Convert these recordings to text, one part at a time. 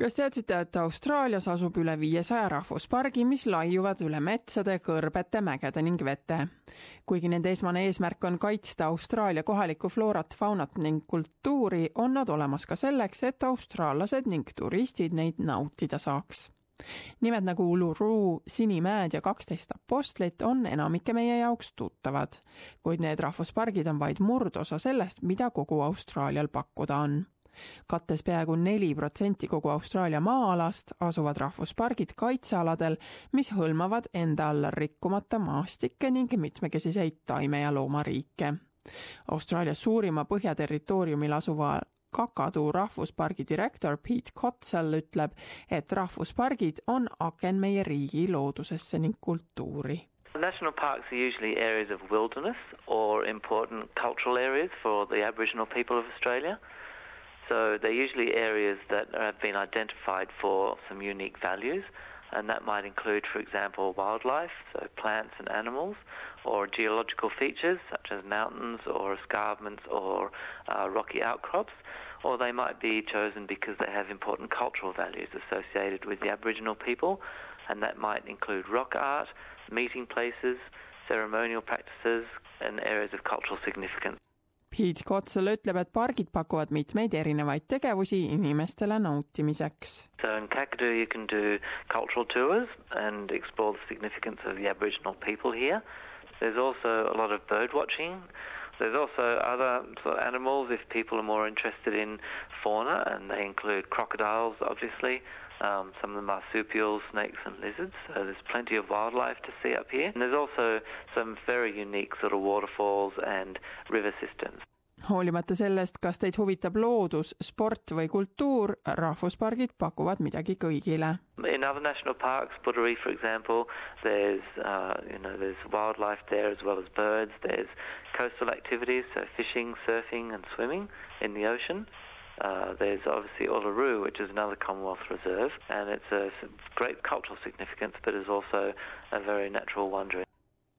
kas teadsite, et Austraalias asub üle viiesaja rahvuspargi, mis laiuvad üle metsade, kõrbete, mägede ning vete? kuigi nende esmane eesmärk on kaitsta Austraalia kohalikku floorat, faunat ning kultuuri, on nad olemas ka selleks, et austraallased ning turistid neid nautida saaks nimed nagu Uluru, Sinimäed ja kaksteist Apostlit on enamike meie jaoks tuttavad, kuid need rahvuspargid on vaid murdosa sellest, mida kogu Austraalial pakkuda on kattes peaaegu neli protsenti kogu Austraalia maa-alast, asuvad rahvuspargid kaitsealadel, mis hõlmavad enda alla rikkumata maastikke ning mitmekesiseid taime- ja loomariike. Austraalia suurima põhjaterritooriumil asuva Kakadu rahvuspargi direktor Pete Kotsel ütleb, et rahvuspargid on aken meie riigi loodusesse ning kultuuri. National parks are usually areas of wilderness or important cultural areas for the Aboriginal people of Australia. So they're usually areas that have been identified for some unique values, and that might include, for example, wildlife, so plants and animals, or geological features such as mountains or escarpments or uh, rocky outcrops, or they might be chosen because they have important cultural values associated with the Aboriginal people, and that might include rock art, meeting places, ceremonial practices, and areas of cultural significance. Pete Kotsel ütleb, et pargid pakuvad mitmeid erinevaid tegevusi inimestele nautimiseks. So in Kakadu you can do cultural tours and explore the significance of the Aboriginal people here. There's also a lot of bird watching. There's also other sort of animals if people are more interested in fauna, and they include crocodiles, obviously. Um, some of the marsupials, snakes, and lizards. So there's plenty of wildlife to see up here. And there's also some very unique sort of waterfalls and river systems. Hoolimata sellest, kas teid huvitab loodus, sport või kultuur, rahvuspargid pakuvad midagi kõigile. In other national parks, Buderi for example, there's uh, you know there's wildlife there as well as birds. There's coastal activities, so fishing, surfing, and swimming in the ocean. Uh, there's obviously Uluru, which is another Commonwealth reserve, and it's a great cultural significance, but is also a very natural wonder.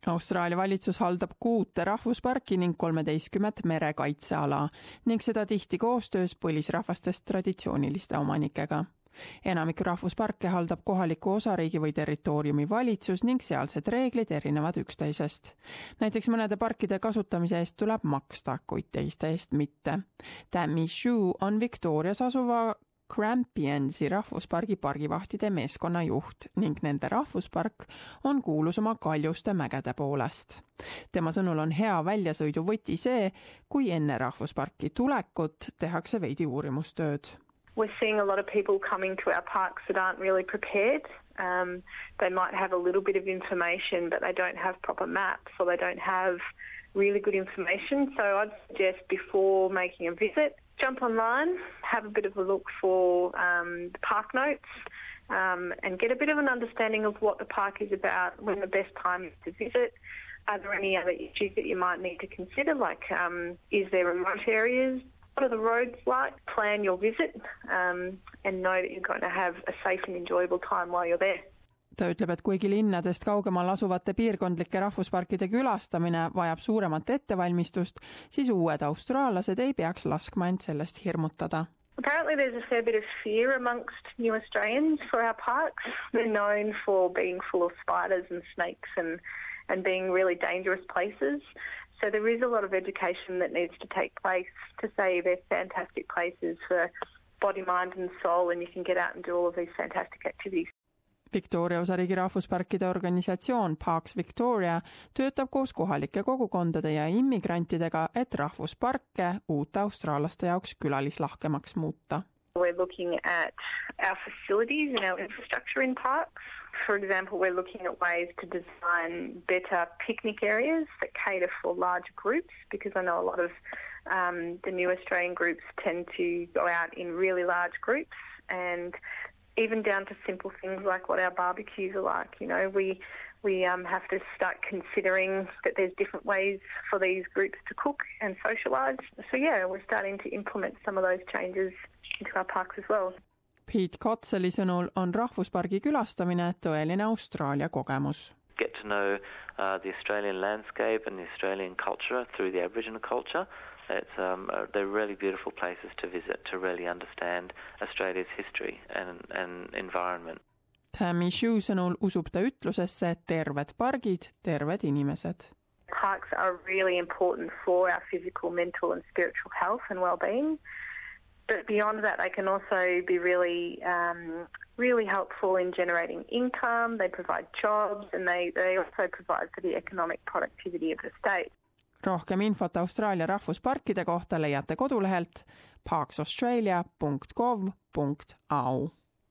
Austraalia valitsus haldab kuute rahvusparki ning kolmeteistkümmet merekaitseala ning seda tihti koostöös põlisrahvastest traditsiooniliste omanikega enamik rahvusparke haldab kohaliku osariigi või territooriumi valitsus ning sealsed reeglid erinevad üksteisest. näiteks mõnede parkide kasutamise eest tuleb maksta, kuid teiste eest mitte. Tammy Shue on Victorias asuva Grampiansi rahvuspargi pargivahtide meeskonna juht ning nende rahvuspark on kuulus oma kaljuste mägede poolest. tema sõnul on hea väljasõidu võti see, kui enne rahvusparki tulekut tehakse veidi uurimustööd we're seeing a lot of people coming to our parks that aren't really prepared. Um, they might have a little bit of information, but they don't have proper maps or they don't have really good information. So I'd suggest before making a visit, jump online, have a bit of a look for um, the park notes. Um, and get a bit of an understanding of what the park is about, when the best time is to visit. Are there any other issues that you might need to consider? Like, um, is there remote areas? what are the roads like? Plan your visit um, and know that you're going to have a safe and enjoyable time while you're there. Ta ütleb, et kuigi linnadest kaugemal asuvate piirkondlike rahvusparkide külastamine vajab suuremat ettevalmistust, siis uued austraallased ei peaks laskma end sellest hirmutada. Apparently there's a fair bit of fear amongst new Australians for our parks. They're known for being full of spiders and snakes and and being really dangerous places. So there is a lot of education that needs to take place to say they're fantastic places for body, mind and soul and you can get out and do all of these fantastic activities. Victoria osariigi rahvusparkide organisatsioon Parks Victoria töötab koos kohalike kogukondade ja immigrantidega, et rahvusparke uute austraallaste jaoks külalislahkemaks muuta. We're looking at our facilities and our infrastructure in parks. For example, we're looking at ways to design better picnic areas that cater for larger groups because I know a lot of um, the new Australian groups tend to go out in really large groups and even down to simple things like what our barbecues are like. You know, we we um, have to start considering that there's different ways for these groups to cook and socialise. So yeah, we're starting to implement some of those changes into our parks as well. Pete Kotseli sõnul on rahvuspargi külastamine tõeline Austraalia kogemus. Get to know uh, the Australian landscape and the Australian culture through the Aboriginal culture It's um, uh, they're really beautiful places to visit to really understand Australia's history and, and environment. Tammy Shue sõnul usub ta ütlusesse, et terved pargid, terved inimesed. Parks are really important for our physical, mental, and spiritual health and well-being. But beyond that, they can also be really, um, really helpful in generating income. They provide jobs, and they, they also provide for the economic productivity of the state. Rohkem infot Austraalia rahvusparkide kohta leiate kodulehelt parksaustralia.gov.au